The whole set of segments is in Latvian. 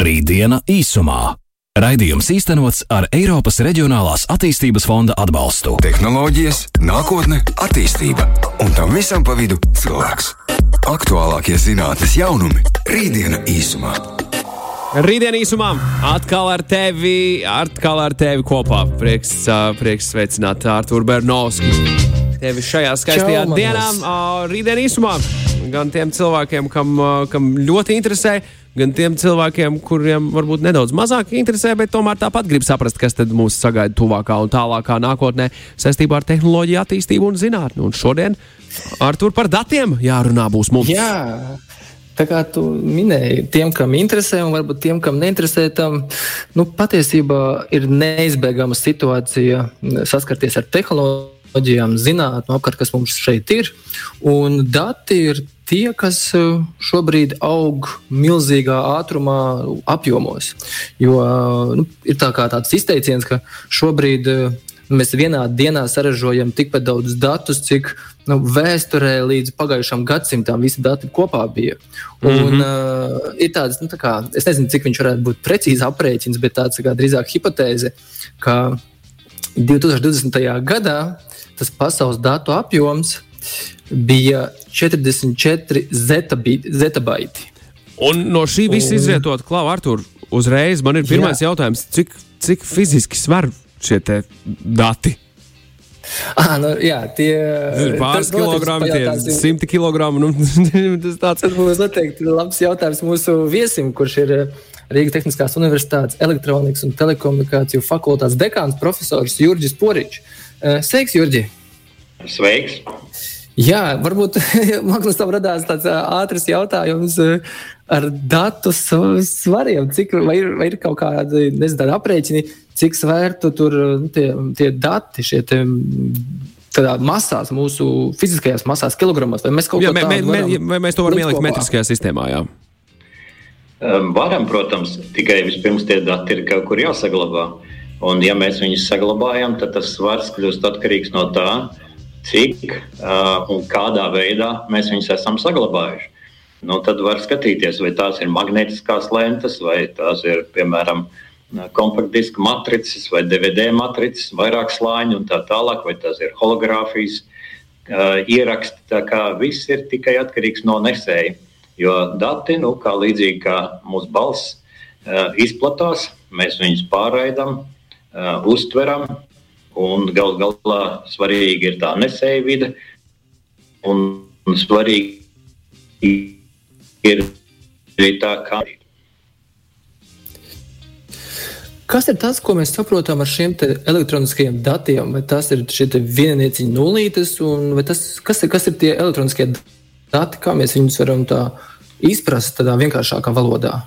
Rītdiena īsumā. Raidījums īstenots ar Eiropas Reģionālās attīstības fonda atbalstu. Tehnoloģijas, nākotne, attīstība un tam visam pa vidu cilvēks. Aktuālākie zinātnes jaunumi - Rītdiena īsumā. Rītdien īsumā atkal ar tevi, atkal ar tevi kopā. Prieks, prieks sveicināt Artur Bernovski. Tevi šajā skaistajā Čau, dienā, rītdien īsumā. Gan tiem cilvēkiem, kam, kam ļoti interesē, gan tiem cilvēkiem, kuriem varbūt nedaudz mazāk interesē, bet tomēr tāpat grib saprast, kas mūs sagaida tuvākā un tālākā nākotnē saistībā ar tehnoloģiju attīstību un zinātni. Un šodien Artur par datiem jārunā būs mums. Jā, tā kā tu minēji, tiem, kam interesē, un varbūt tiem, kam neinteresē, tam nu, patiesībā ir neizbēgama situācija saskarties ar tehnoloģijām, zinātnē, apkārt, kas mums šeit ir. Un dati ir tie, kas eh, šobrīd aug milzīgā ātrumā, apjomos. Jo eh, nu, ir tā kā tāds izteiciens, ka šobrīd eh, mēs vienā dienā saražojam tikpat daudz datus, cik nu, vēsturē līdz pagājušam gadsimtam visi dati kopā bija. Un, mm -hmm. uh, ir tāds, nu, tā kā, es nezinu, cik viņš varētu būt precīzi aprēķins, bet tāds kā, drīzāk hipotēze, ka 2020. gadā tas pasaules datu apjoms bija 44 zetabi- zetabaiti. Un no šī visa Un- izvietot, Klau, Artur, uzreiz man ir pirmais Jā. jautājums, cik, cik fiziski sver šie te dati? Ah, nu, jā, tie Ir pāris tas notiks, kilogrami, tie simti kilogrami. Nu, tas tāds Tas būs noteikti labs jautājums mūsu viesim, kurš ir Rīgas Tehniskās Universitātes elektronikas un telekomunikāciju fakultātes dekāns profesors Jurģis Poričs. Eh, Sveiks, Jurģi! Sveiks! Jā, varbūt Magnus tam radās tāds ātrs jautājums ar datu sv- svariem. Cik, vai, ir, vai ir kaut kādi nezinu, aprēķini, cik svērtu tur nu, tie, tie dati, šie mm, tādā masās, mūsu fiziskajās masās, kilogramos, vai mēs kaut Jā, ko mē, mē, tādu mē, varam vai mēs to varam likt ielikt metriskajā sistēmā? Jā. Varam, protams, tikai vispirms tie dati ir kaut kur jāsaglabā. Un, ja mēs viņus saglabājam, tad tas svars kļūst atkarīgs no tā, cik uh, un kādā veidā mēs viņus esam saglabājuši. Nu, tad var skatīties, vai tās ir magnētiskās lentes, vai tās ir, piemēram, kompaktdiska matrices, vai DVD matrices, vairāk slāņu un tā tālāk, vai tās ir hologrāfijas uh, ieraksti. Tā kā viss ir tikai atkarīgs no nesēja. Jo dati, nu, kā līdzīgi kā mūsu balss, uh, izplatās, mēs viņus pārraidām, uh, uztveram, un gal galā svarīgi ir tā nesēja vide. Un, un svarīgi ir arī tā, kā Kas ir tas, ko mēs saprotam ar šiem elektroniskajiem datiem? Vai tas ir viennieciņu nulītes, vai tas, kas, ir, kas ir tie elektroniskie dati, kā mēs viņus varam izprast tādā vienkāršākā valodā?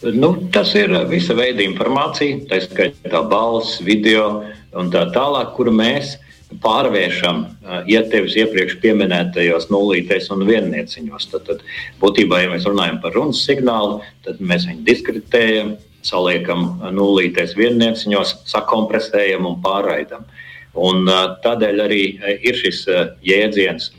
Nu, tas ir visa veida informācija, tā skaitā balss, video un tā tālāk, kuru mēs pārvēršam uh, ja tevis iepriekš pieminētajos nulītēs un viennieciņos. Tad, tad būtībā, ja mēs runājam par runas signālu, tad mēs viņu diskretējam, saliekam nulītēs viennieciņos, sakompresējam un pārraidam. Un, tādēļ arī ir šis jēdziens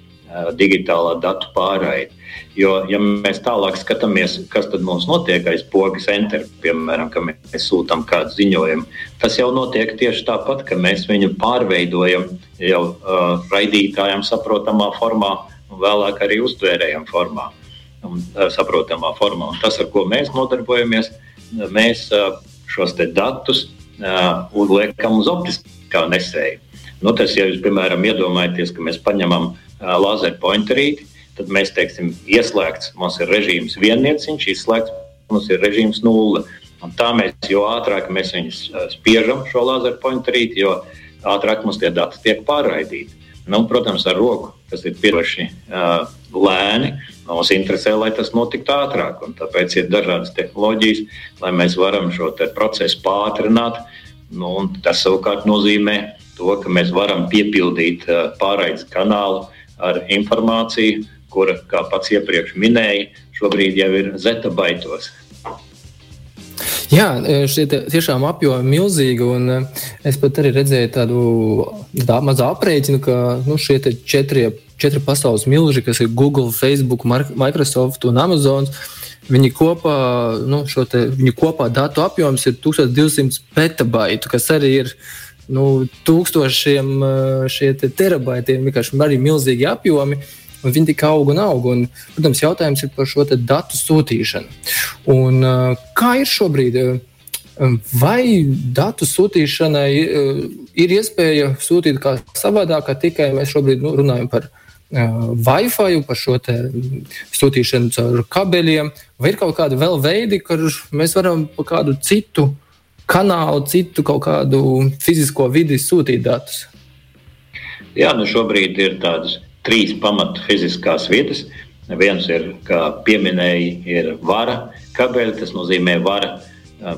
digitālā datu pārraide. Jo, ja mēs tālāk skatāmies, kas tad mums notiek aiz pogas enter, piemēram, kad mēs sūtām kādu ziņojumu, tas jau notiek tieši tāpat, ka mēs viņu pārveidojam jau uh, raidītājiem saprotamā formā un vēlāk arī uztvērējam formā. Un, uh, saprotamā formā. Un tas, ar ko mēs nodarbojamies, mēs uh, šos datus uh, uzliekam uz optiskā nesēja. Nu, tas, ja jūs, piemēram, iedomājaties, ka mēs paņemam laser pointerīti, tad mēs teiksim, ieslēgts, mums ir režīms viennieciņš, izslēgts, mums ir režīms nulle. Un tā mēs, jo ātrāk mēs viņus spiežam šo laser pointerīti, jo ātrāk mums tie dati tiek pārraidīti. Nu, protams, ar roku tas ir pietiekami uh, lēni. Mums interesē, lai tas notiktu ātrāk. Tāpēc ir dažādas tehnoloģijas, lai mēs varam šo te procesu pātrināt. Nu, tas savukārt nozīmē to, ka mēs varam piepildīt uh, pārraides kanālu ar informāciju, kura, kā pats iepriekš minēja, šobrīd jau ir zetabaitos. Jā, šie te tiešām apjomi ir milzīgi. eh, Es pat arī redzēju tādu tā, mazu aprēķinu, ka nu, šie četri, četri pasaules milži, kas ir Google, Facebook, Microsoft un Amazon, Viņi kopā, nu, te, viņu kopā datu apjoms ir 1200 petabaitu, kas arī ir nu, tūkstošiem šie te terabaitiem, vienkārši arī milzīgi apjomi. Un viņi tikai aug un aug. Un, protams, jautājums ir par šo datu sūtīšanu. Un, kā ir šobrīd? Vai datu sūtīšanai ir iespēja sūtīt kā savādāk, kā tikai mēs šobrīd nu, runājam par uh, Wi-Fi, par šo sūtīšanu caur kabeļiem, vai ir kaut kādi vēl veidi, kur mēs varam pa kādu citu kanālu, citu kaut kādu fizisko vidi sūtīt datus? Jā, nu šobrīd ir tādas trīs pamatu fiziskās vietas. Viens ir, kā pieminēja, ir vara kabeļi, tas nozīmē vara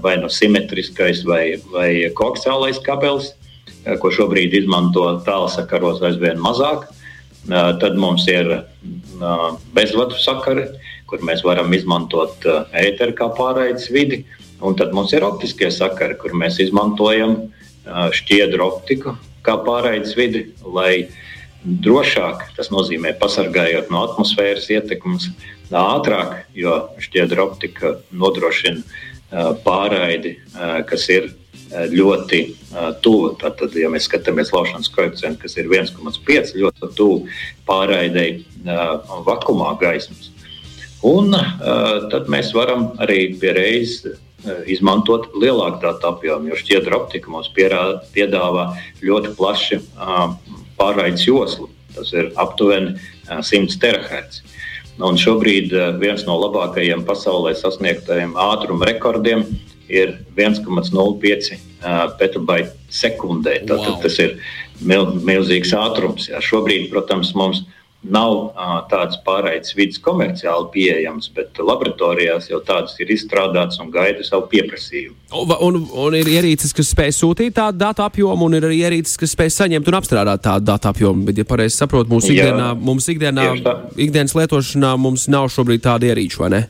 vai nu no simetriskais vai, vai koaxiālais kabelis, ko šobrīd izmanto tālsakaros aizvien mazāk. Tad mums ir bezvadu sakari, kur mēs varam izmantot ēteru kā pārraides vidi. Un tad mums ir optiskie sakari, kur mēs izmantojam šķiedru optiku kā pārraides vidi, lai drošāk, tas nozīmē pasargājot no atmosfēras ietekmes, ātrāk, jo šķiedra optika nodrošina pārraidi, kas ir ļoti tuvu. Tātad, ja mēs skatāmies laušanas koeficientu, kas ir 1,5, ļoti tuvu pārraidei vakumā gaismas. Un tad mēs varam arī pie reizes izmantot lielāku datu apjomu, jo šķiedra optika mums pierā, piedāvā ļoti plašu pārraides joslu. Tas ir aptuveni 100 terahertz. Un šobrīd viens no labākajiem pasaulē sasniegtajiem ātruma rekordiem ir 1,05 petabaita sekundē. Wow. tas ir mil, milzīgs ātrums. Jā. Šobrīd, protams, mums nav uh, tāds pārraides vidas komerciāli pieejams, bet laboratorijās jau tādas ir izstrādātas un gaida savu pieprasījumu. Un, un, un ir ierīces, kas spēj sūtīt tādu datu apjomu, un ir arī ierīces, kas spēj saņemt un apstrādāt tādu datu apjomu. Bet, ja pareizi saprotu, mūsu ikdienā, Jā, mums ikdienā, ikdienas lietošanā mums nav šobrīd tāda ierīča, vai ne?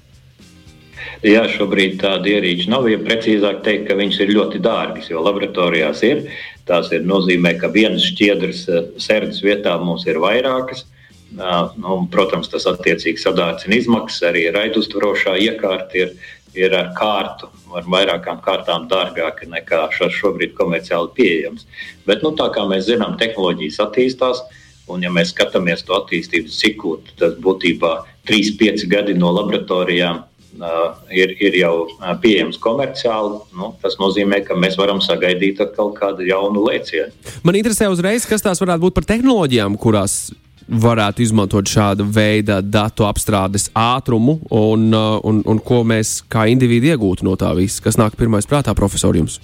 Jā, šobrīd tāda ierīča nav. Ja precīzāk teikt, ka viņas ir ļoti dārgas, jo laboratorijās ir. Tās ir nozīmē, ka vienas šķiedras sērijas vietā mums ir vairākas. Nu, protams, tas attiecīgi sadārcina izmaksas. Arī raiduztvarošā iekārta ir, ir ar kārtu, ar vairākām kārtām dārgāka nekā šobrīd komerciāli pieejams. Bet, nu, tā kā mēs zinām, tehnoloģijas attīstās. Un, ja mēs skatāmies to attīstības ciklu, tad būtībā 3-5 gadi no laboratorijām Uh, ir, ir jau pieejams komerciāli, nu, tas nozīmē, ka mēs varam sagaidīt kaut kādu jaunu lēcienu. Man interesē uzreiz, kas tās varētu būt par tehnoloģijām, kurās varētu izmantot šādu veidu datu apstrādes ātrumu un, un, un ko mēs kā indivīdi iegūtu no tā visa. Kas nāk pirmais prātā, profesor, jums?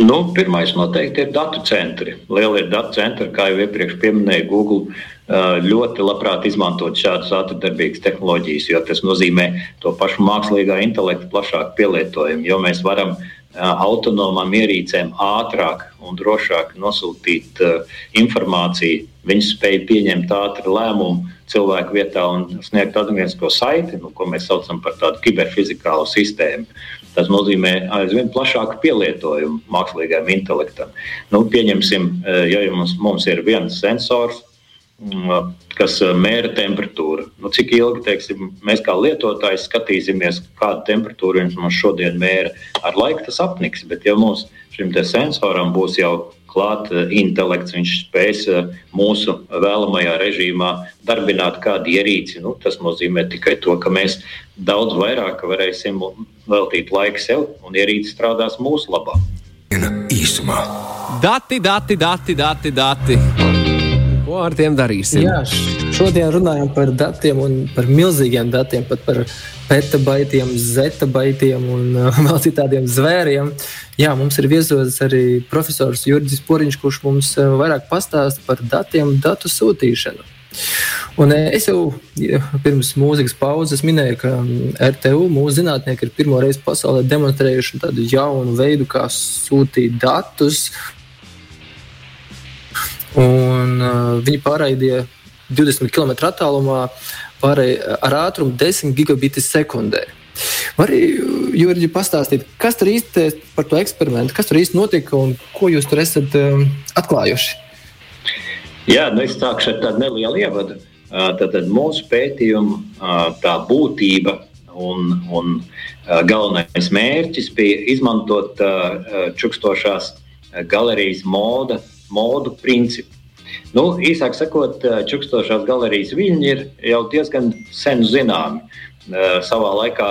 Nu, pirmais noteikti ir datu centri. Lielie datu centri, kā jau iepriekš minēju, Google ļoti labprāt izmantot šādas ātrdarbīgas tehnoloģijas, jo tas nozīmē to pašu mākslīgā intelekta plašāku pielietojumu, jo mēs varam autonomām ierīcēm ātrāk un drošāk nosūtīt informāciju. Viņi spēj pieņemt ātru lēmumu cilvēku vietā un sniegt atgrieznisko saiti, nu, ko mēs saucam par tādu kiberfizikālu sistēmu. Tas nozīmē aizvien plašāku pielietojumu mākslīgajam intelektam. Nu, pieņemsim, ja mums, mums ir viens sensors, kas mēra temperatūru. Nu, cik ilgi teiksim, mēs kā lietotāji skatīsimies, kādu temperatūru viņš mums šodien mēra. Ar laiku tas apniks, bet ja mums šim sensoram būs jau klāts intelekts, viņš spēs mūsu vēlamajā režīmā darbināt kādu ierīci. Nu, tas nozīmē tikai to, ka mēs daudz vairāk varēsim veltīt laiku sev, un ierīce strādās mūsu labā. Īsumā. Dati, dati, dati, dati, dati. Ko ar tiem darīsim? Jā, šodien runājam par datiem un par milzīgiem datiem, pat par petabaitiem, zetabaitiem un uh, vēl citādiem zvēriem. Jā, mums ir viesos arī profesors Jurģis Poriņš, kurš mums uh, vairāk pastāsta par datiem, datu sūtīšanu. Un uh, es jau pirms mūzikas pauzes minēju, ka um, RTU mūsu zinātnieki ir pirmo reizi pasaulē demonstrējuši tādu jaunu veidu, kā sūtīt datus. Un, uh, viņi pārraidīja 20 km attālumā pārēja ar ātrumu 10 gigabiti sekundē. Arī Jurģi pastāstīt, kas tur īsti par to eksperimentu, kas tur īsti notika un ko jūs tur esat um, atklājuši? Jā, nu es sākšu ar tādu nelielu ievadu. Tātad mūsu pētījuma tā būtība Un, un galvenais mērķis bija izmantot čukstošās galerijas moda, modu principu. Nu, īsāk sakot, čukstošās galerijas viļņi ir jau diezgan sen zināmi. Savā laikā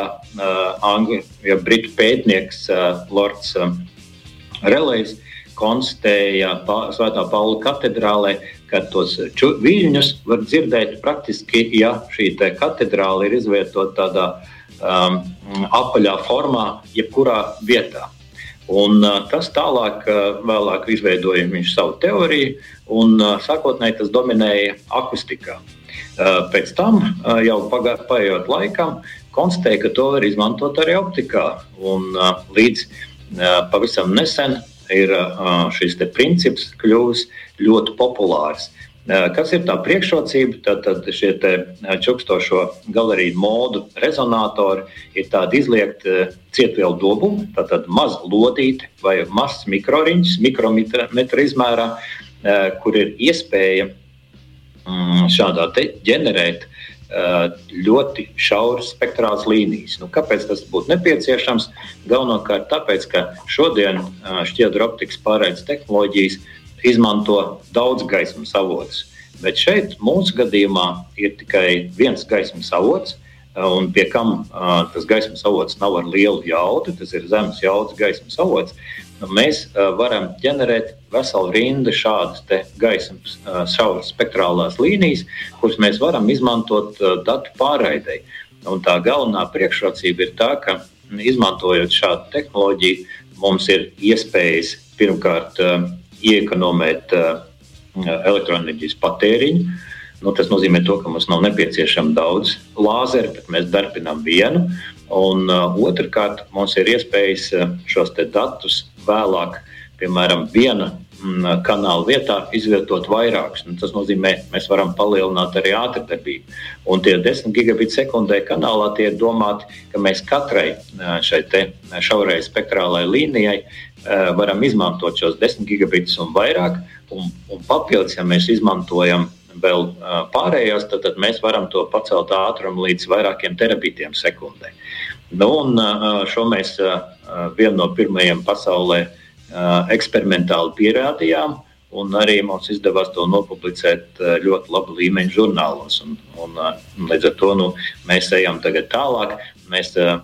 Angļu, ja britu pētnieks Lords Relējs konstatēja Svētā Paula katedrālē, ka tos viļņus var dzirdēt praktiski, ja šī katedrāle ir izvietota tādā um, apaļā formā, jebkurā vietā. Un, uh, tas tālāk, uh, vēlāk izveidoja viņš savu teoriju, un uh, sākotnēji tas dominēja akustikā. Pēc tam, jau pagājot laikam, konstatēja, ka to var izmantot arī optikā. Un, līdz pavisam nesen ir šis princips kļuvis ļoti populārs. Kas ir tā priekšrocība? Tad, tad šie čukstošo galeriju modu rezonatori ir tādi izliekti cietvielu dobumi, tātad maz lodīti vai mazs mikroriņš, mikrometra izmērā, kur ir iespēja mm, šādā ģenerēt ļoti šauras spektrāls līnijas. Nu, kāpēc tas būtu nepieciešams? Galvenokārt tāpēc, ka šodien šķiedra optikas pārējais tehnoloģijas izmanto daudz gaismas avotus. Bet šeit mūsu gadījumā ir tikai viens gaismas avots, un pie kam uh, tas gaismas avots nav ar lielu jaudu, tas ir zemes jaudas gaismas avots. Mēs uh, varam ģenerēt veselu rindu šādas gaismas uh, šauras spektrālās līnijas, kuras mēs varam izmantot uh, datu pārraidei. Un tā galvenā priekšrocība ir tā, ka izmantojot šādu tehnoloģiju, mums ir iespējas pirmkārt uh, iekonomēt uh, elektroenerģijas patēriņu. Nu, tas nozīmē, to, ka mums nav nepieciešama daudz lāzeru, bet mēs darbinām vienu. Un uh, otrkārt, mums ir iespējas uh, šos datus vēlāk, piemēram, viena mm, kanāla vietā izvietot vairākus. Nu, tas nozīmē, ka mēs varam palielināt arī ātrdarbību. Un tie 10 gigabit sekundē kanālā tie ir domāti, ka mēs katrai šai šaurai spektrālai līnijai varam izmantot šos 10 gigabitus un vairāk. Un, un papildus, ja mēs izmantojam vēl uh, pārējās, tad, tad mēs varam to pacelt ātrumu līdz vairākiem terabitiem sekundē. Nu, un, uh, šo mēs uh, vienu no pirmajiem pasaulē uh, eksperimentāli pierādījām. Un arī mums izdevās to nopublicēt ļoti labu līmeņu žurnālos. Un, un, un līdz ar to nu, mēs ejam tālāk. Mēs uh,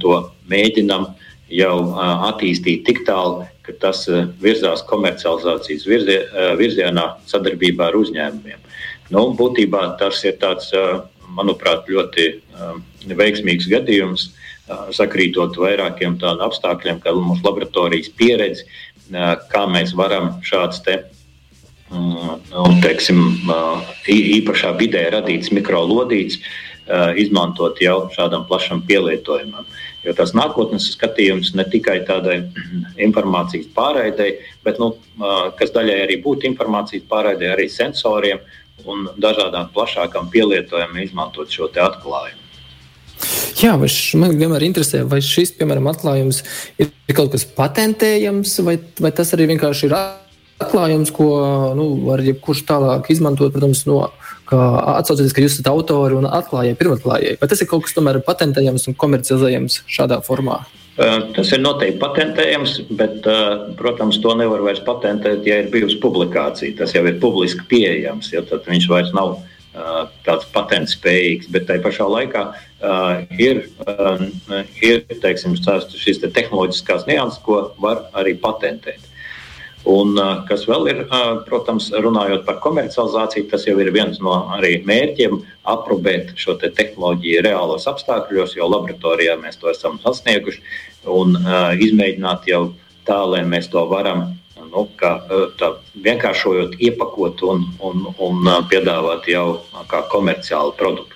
to mēģinām jau uh, attīstīt tik tālu, ka tas virzās komercializācijas virzien, eh, virzienā sadarbībā ar uzņēmumiem. Nu, būtībā tas ir tāds, manuprāt, ļoti veiksmīgs gadījums, sakrītot vairākiem tādiem apstākļiem, kā mūsu laboratorijas pieredze, kā mēs varam šāds nu, teiksim, īpašā vidē radīts mikrolodīts izmantot jau šādam plašam pielietojumam. Jo tas nākotnes skatījums ne tikai tādai informācijas pārraidei, bet, nu, kas daļai arī būtu informācijas pārraidei, arī sensoriem un dažādām plašākām pielietojumiem izmantot šo atklājumu. Jā, man vienmēr interesē, vai šis, piemēram, atklājums ir kaut kas patentējams, vai, vai tas arī vienkārši ir atklājums, ko nu, var jebkurš tālāk izmantot, protams, no atsaucoties, ka jūs esat autori un atklājēji, pirmatklājēji. Vai tas ir kaut kas tomēr patentējams un komercializējams šādā formā? Tas ir noteikti patentējams, bet, protams, to nevar vairs patentēt, ja ir bijusi publikācija. Tas jau ir publiski pieejams, ja tad viņš vairs nav tāds patents spējīgs. Bet tajā pašā laikā ir, ir teiksim, šīs te tehnoloģiskās nianses, ko var arī patentēt. Un, kas vēl ir, protams, runājot par komercializāciju, tas jau ir viens no mērķiem - aprobēt šo te tehnoloģiju reālos apstākļos, jo laboratorijā mēs to esam sasnieguši, un izmēģināt jau tā, lai mēs to varam nu, kā, tā, vienkāršojot, iepakot un, un, un piedāvāt jau kā komerciālu produktu.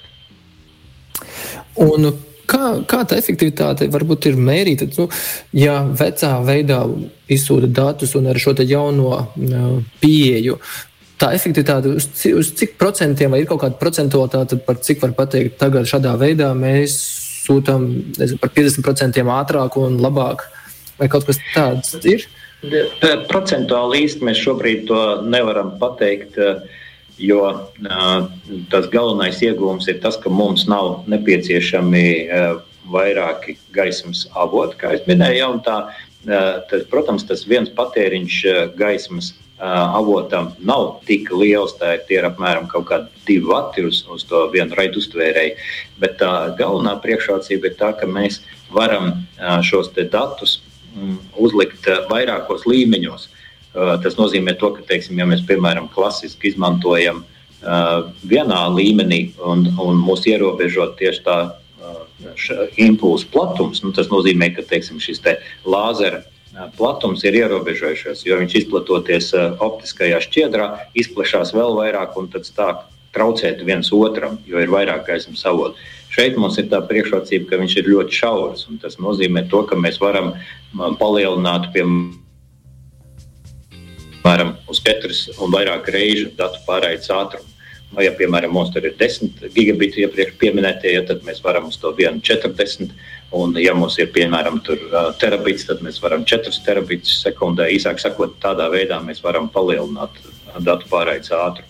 Un Kā, kā tā efektivitāte varbūt ir mērīta? Nu, ja vecā veidā izsūta datus un ar šo jauno pieeju, tā efektivitāte uz, uz cik procentiem, vai ir kaut kāda procentualitāte, par cik var pateikt, tagad šādā veidā mēs sūtām par 50% ātrāk un labāk, vai kaut kas tāds ir? Procentuāli īsti mēs šobrīd to nevaram pateikt. Jo tas galvenais iegūms ir tas, ka mums nav nepieciešami vairāki gaismas avoti, kā jau minēju. Tā, tad, protams, tas viens patēriņš gaismas avotam nav tik liels. Tā ir, ir apmēram kaut kādi divi vati uz, uz to vienu raidu uztvērēju. Bet tā galvenā priekšrocība ir tā, ka mēs varam šos datus mm, uzlikt vairākos līmeņos. Tas nozīmē, to, ka, teiksim, ja mēs piemēram klasiski izmantojam vienā līmenī un, un mūs ierobežo tieši tā impulsu platums, nu, tas nozīmē, ka teiksim, šis te lāzera platums ir ierobežojušies, jo viņš izplatoties optiskajā šķiedrā, izplatās vēl vairāk un tad sāk traucēt viens otram, jo ir vairāk gaismas avotu. Šeit mums ir tā priekšrocība, ka viņš ir ļoti šaurs. Tas nozīmē, to, ka mēs varam palielināt, piemēram, uz četras un vairāk reižu datu pārraides ātrumu. Vai, ja, piemēram, mums tur ir 10 gigabiti iepriekš pieminētie, ja, tad mēs varam uz to vienu 40 Un, ja mums ir piemēram terabits, tad mēs varam 4 terabitus sekundē. Īsāk sakot, tādā veidā mēs varam palielināt datu pārraides ātrumu.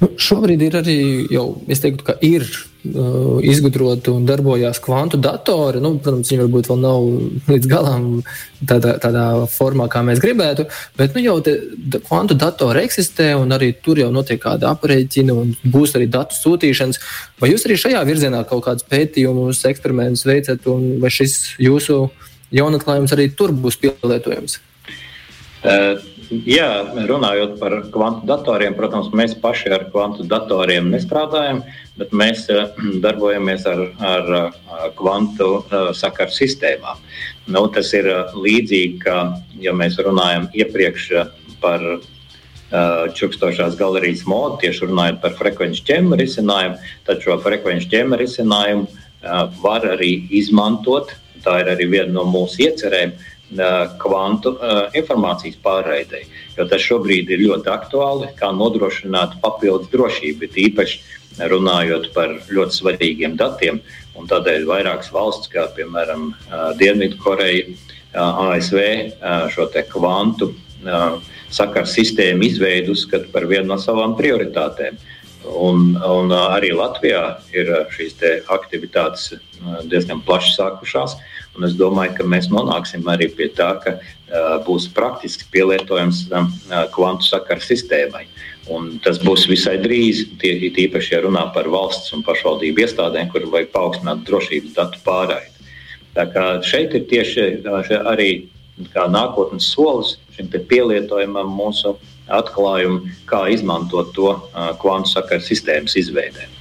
Nu, šobrīd ir arī jau, es teiktu, ka ir uh, izgudroti un darbojās kvantu datori. Nu, protams, viņi varbūt vēl nav līdz galam tādā, tādā formā, kā mēs gribētu, bet nu, jau te, kvantu datori eksistē un arī tur jau notiek kāda aprēķina un būs arī datu sūtīšanas. Vai jūs arī šajā virzienā kaut kādus pētījumus, eksperimentus veicat, un vai šis jūsu jaunatklājums arī tur būs pielietojams? Uh. Jā, runājot par kvantu datoriem, protams, mēs paši ar kvantu datoriem nestrādājam, bet mēs eh, darbojamies ar, ar, kvantu eh, sakaru sistēmām. Nu, tas ir eh, līdzīgi, kā ja mēs runājam iepriekš par čukstošās galerijas modu, tieši runājot par frekvenču ķēmu risinājumu, tad šo frekvenču ķēmu risinājumu var arī izmantot. Tā ir arī viena no mūsu iecerēm kvantu informācijas pārraidei. Jo tas šobrīd ir ļoti aktuāli, kā nodrošināt papildus drošību, īpaši runājot par ļoti svarīgiem datiem. Tādēļ vairākas valsts, kā piemēram Dienvidkoreja, ASV, šo kvantu sakaru sistēmu izveidu uzskata par vienu no savām prioritātēm. Un, un arī Latvijā ir šīs aktivitātes diezgan plaši sākušās. Un es domāju, ka mēs nonāksim arī pie tā, ka uh, būs praktiski pielietojams uh, kvantu sakaru sistēmai. Un tas būs visai drīz, tīpaši, ja runā par valsts un pašvaldību iestādēm, kur vajag paaugstināt drošības datu pārraidi. Tā kā šeit ir tieši arī nākotnes solis šim pielietojumam mūsu atklājumu, kā izmantot to uh, kvantu sakaru sistēmas izveidē.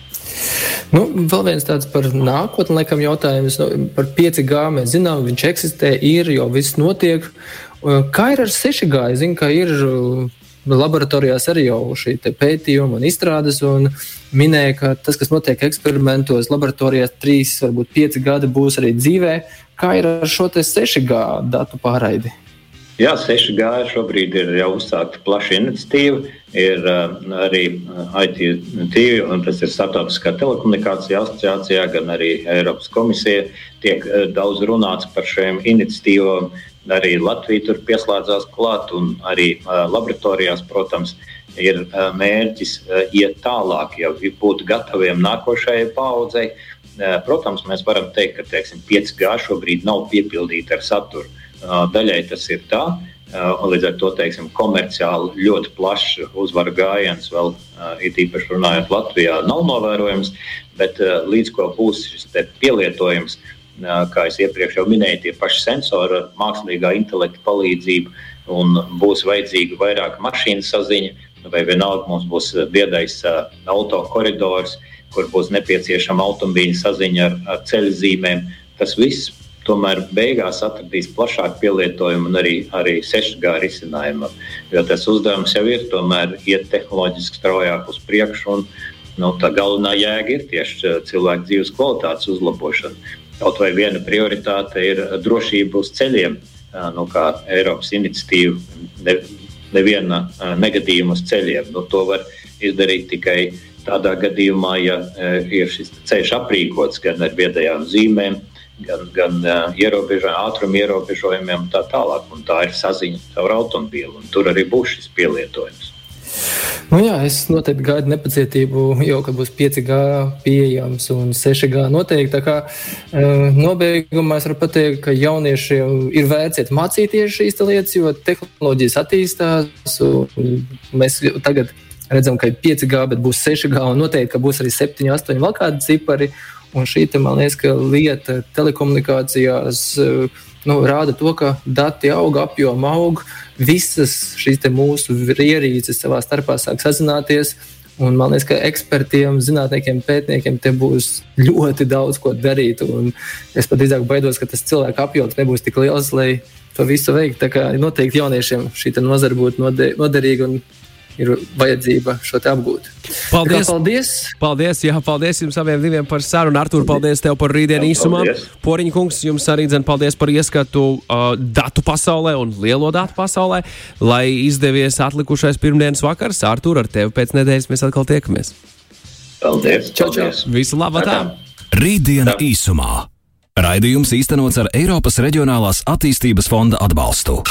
Nu, vēl viens tāds par nākotni, laikam, jautājums nu, par 5G. Mēs zinām, viņš eksistē, ir jau viss notiek. Kā ir ar 6G? Es zinu, ka ir uh, laboratorijās arī jau šī pētījuma un izstrādes. Un minēja, ka tas, kas notiek eksperimentos, laboratorijās 3, varbūt 5 gadi būs arī dzīvē. Kā ir ar šo 6G datu pārraidi? Jā, 6G šobrīd ir jau uzsākta plaša iniciatīva. Ir uh, arī ITT, un tas ir Startautiskā telekomunikācija asociācijā, gan arī Eiropas komisija. Tiek uh, daudz runāts par šiem iniciatīvām. Arī Latvija tur pieslēdzās klāt, un arī uh, laboratorijās, protams, ir uh, mērķis uh, iet tālāk, jau būt gataviem nākošajai paudzei. Uh, protams, mēs varam teikt, ka teiksim, 5G šobrīd nav piepildīta ar saturu Daļai tas ir tā, un līdz ar to teiksim, komerciāli ļoti plašs uzvaru gājiens vēl ir īpaši runājot Latvijā, nav novērojams. Bet līdz ko būs šis pielietojums, kā jau iepriekš jau minēju, tie paši sensori ar mākslīgā intelekta palīdzību, un būs vajadzīga vairāk mašīnu saziņa, vai vienalga mums būs biedais auto koridors, kur būs nepieciešama automobīļa saziņa ar, ar ceļu zīmēm. Tas viss tomēr beigās atradīs plašāku pielietojumu un arī, arī 6G risinājumam. Jo tas uzdevums jau ir tomēr iet tehnoloģiski straujāk uz priekšu. Un, nu, tā galvenā jēga ir tieši uh, cilvēku dzīves kvalitātes uzlabošana. Kaut vai viena prioritāte ir drošība uz ceļiem, uh, nu, kā Eiropas iniciatīva, ne, neviena uh, negadījuma uz ceļiem. Nu, to var izdarīt tikai tādā gadījumā, ja ir šis ceļš aprīkots gan ar viedajām zīmēm, gan, gan uh, ierobežojumiem, ātruma ierobežojumiem un tā tālāk. Un tā ir saziņa caur automobīlu, un tur arī būs šis pielietojums. Nu, jā, es noteikti gaidu nepacietību, jau ka būs 5G pieejams un 6G noteikti. Tā kā uh, nobeigumā es varu pateikt, ka jauniešiem ir vērts mācīties šīs lietas, jo tehnoloģijas attīstās. Mēs tagad redzam, ka ir 5G, bet būs 6G un noteikti, būs arī 7, 8 vēl kādi cipari. Un šī te, man liekas, ka lieta telekomunikācijās nu, rāda to, ka dati aug, apjoma aug, visas šīs mūsu ierīces savā starpā sāk sazināties. Un man liekas, ka ekspertiem, zinātniekiem, pētniekiem te būs ļoti daudz ko darīt. Es pat drīzāk baidos, ka tas cilvēku apjoms nebūs tik liels, lai to visu veiktu. Tā kā noteikti jauniešiem šī nozara būtu noderīga un ir vajadzība šo te apgūt. Paldies! Kā, paldies! Paldies! Jā, paldies jums abiem diviem par sarunu. Artur, paldies tev par rītdienu īsumā. Poriņa kungs, jums arī dzen paldies par ieskatu uh, datu pasaulē un lielo datu pasaulē. Lai izdevies atlikušais pirmdienas vakars, Artur, ar tevi pēc nedēļas mēs atkal tiekamies. Paldies! Čau, čau! Visu labu! Rītdiena īsumā. Raidījums īstenots ar Eiropas Reģionālās attīstības fonda atbalstu.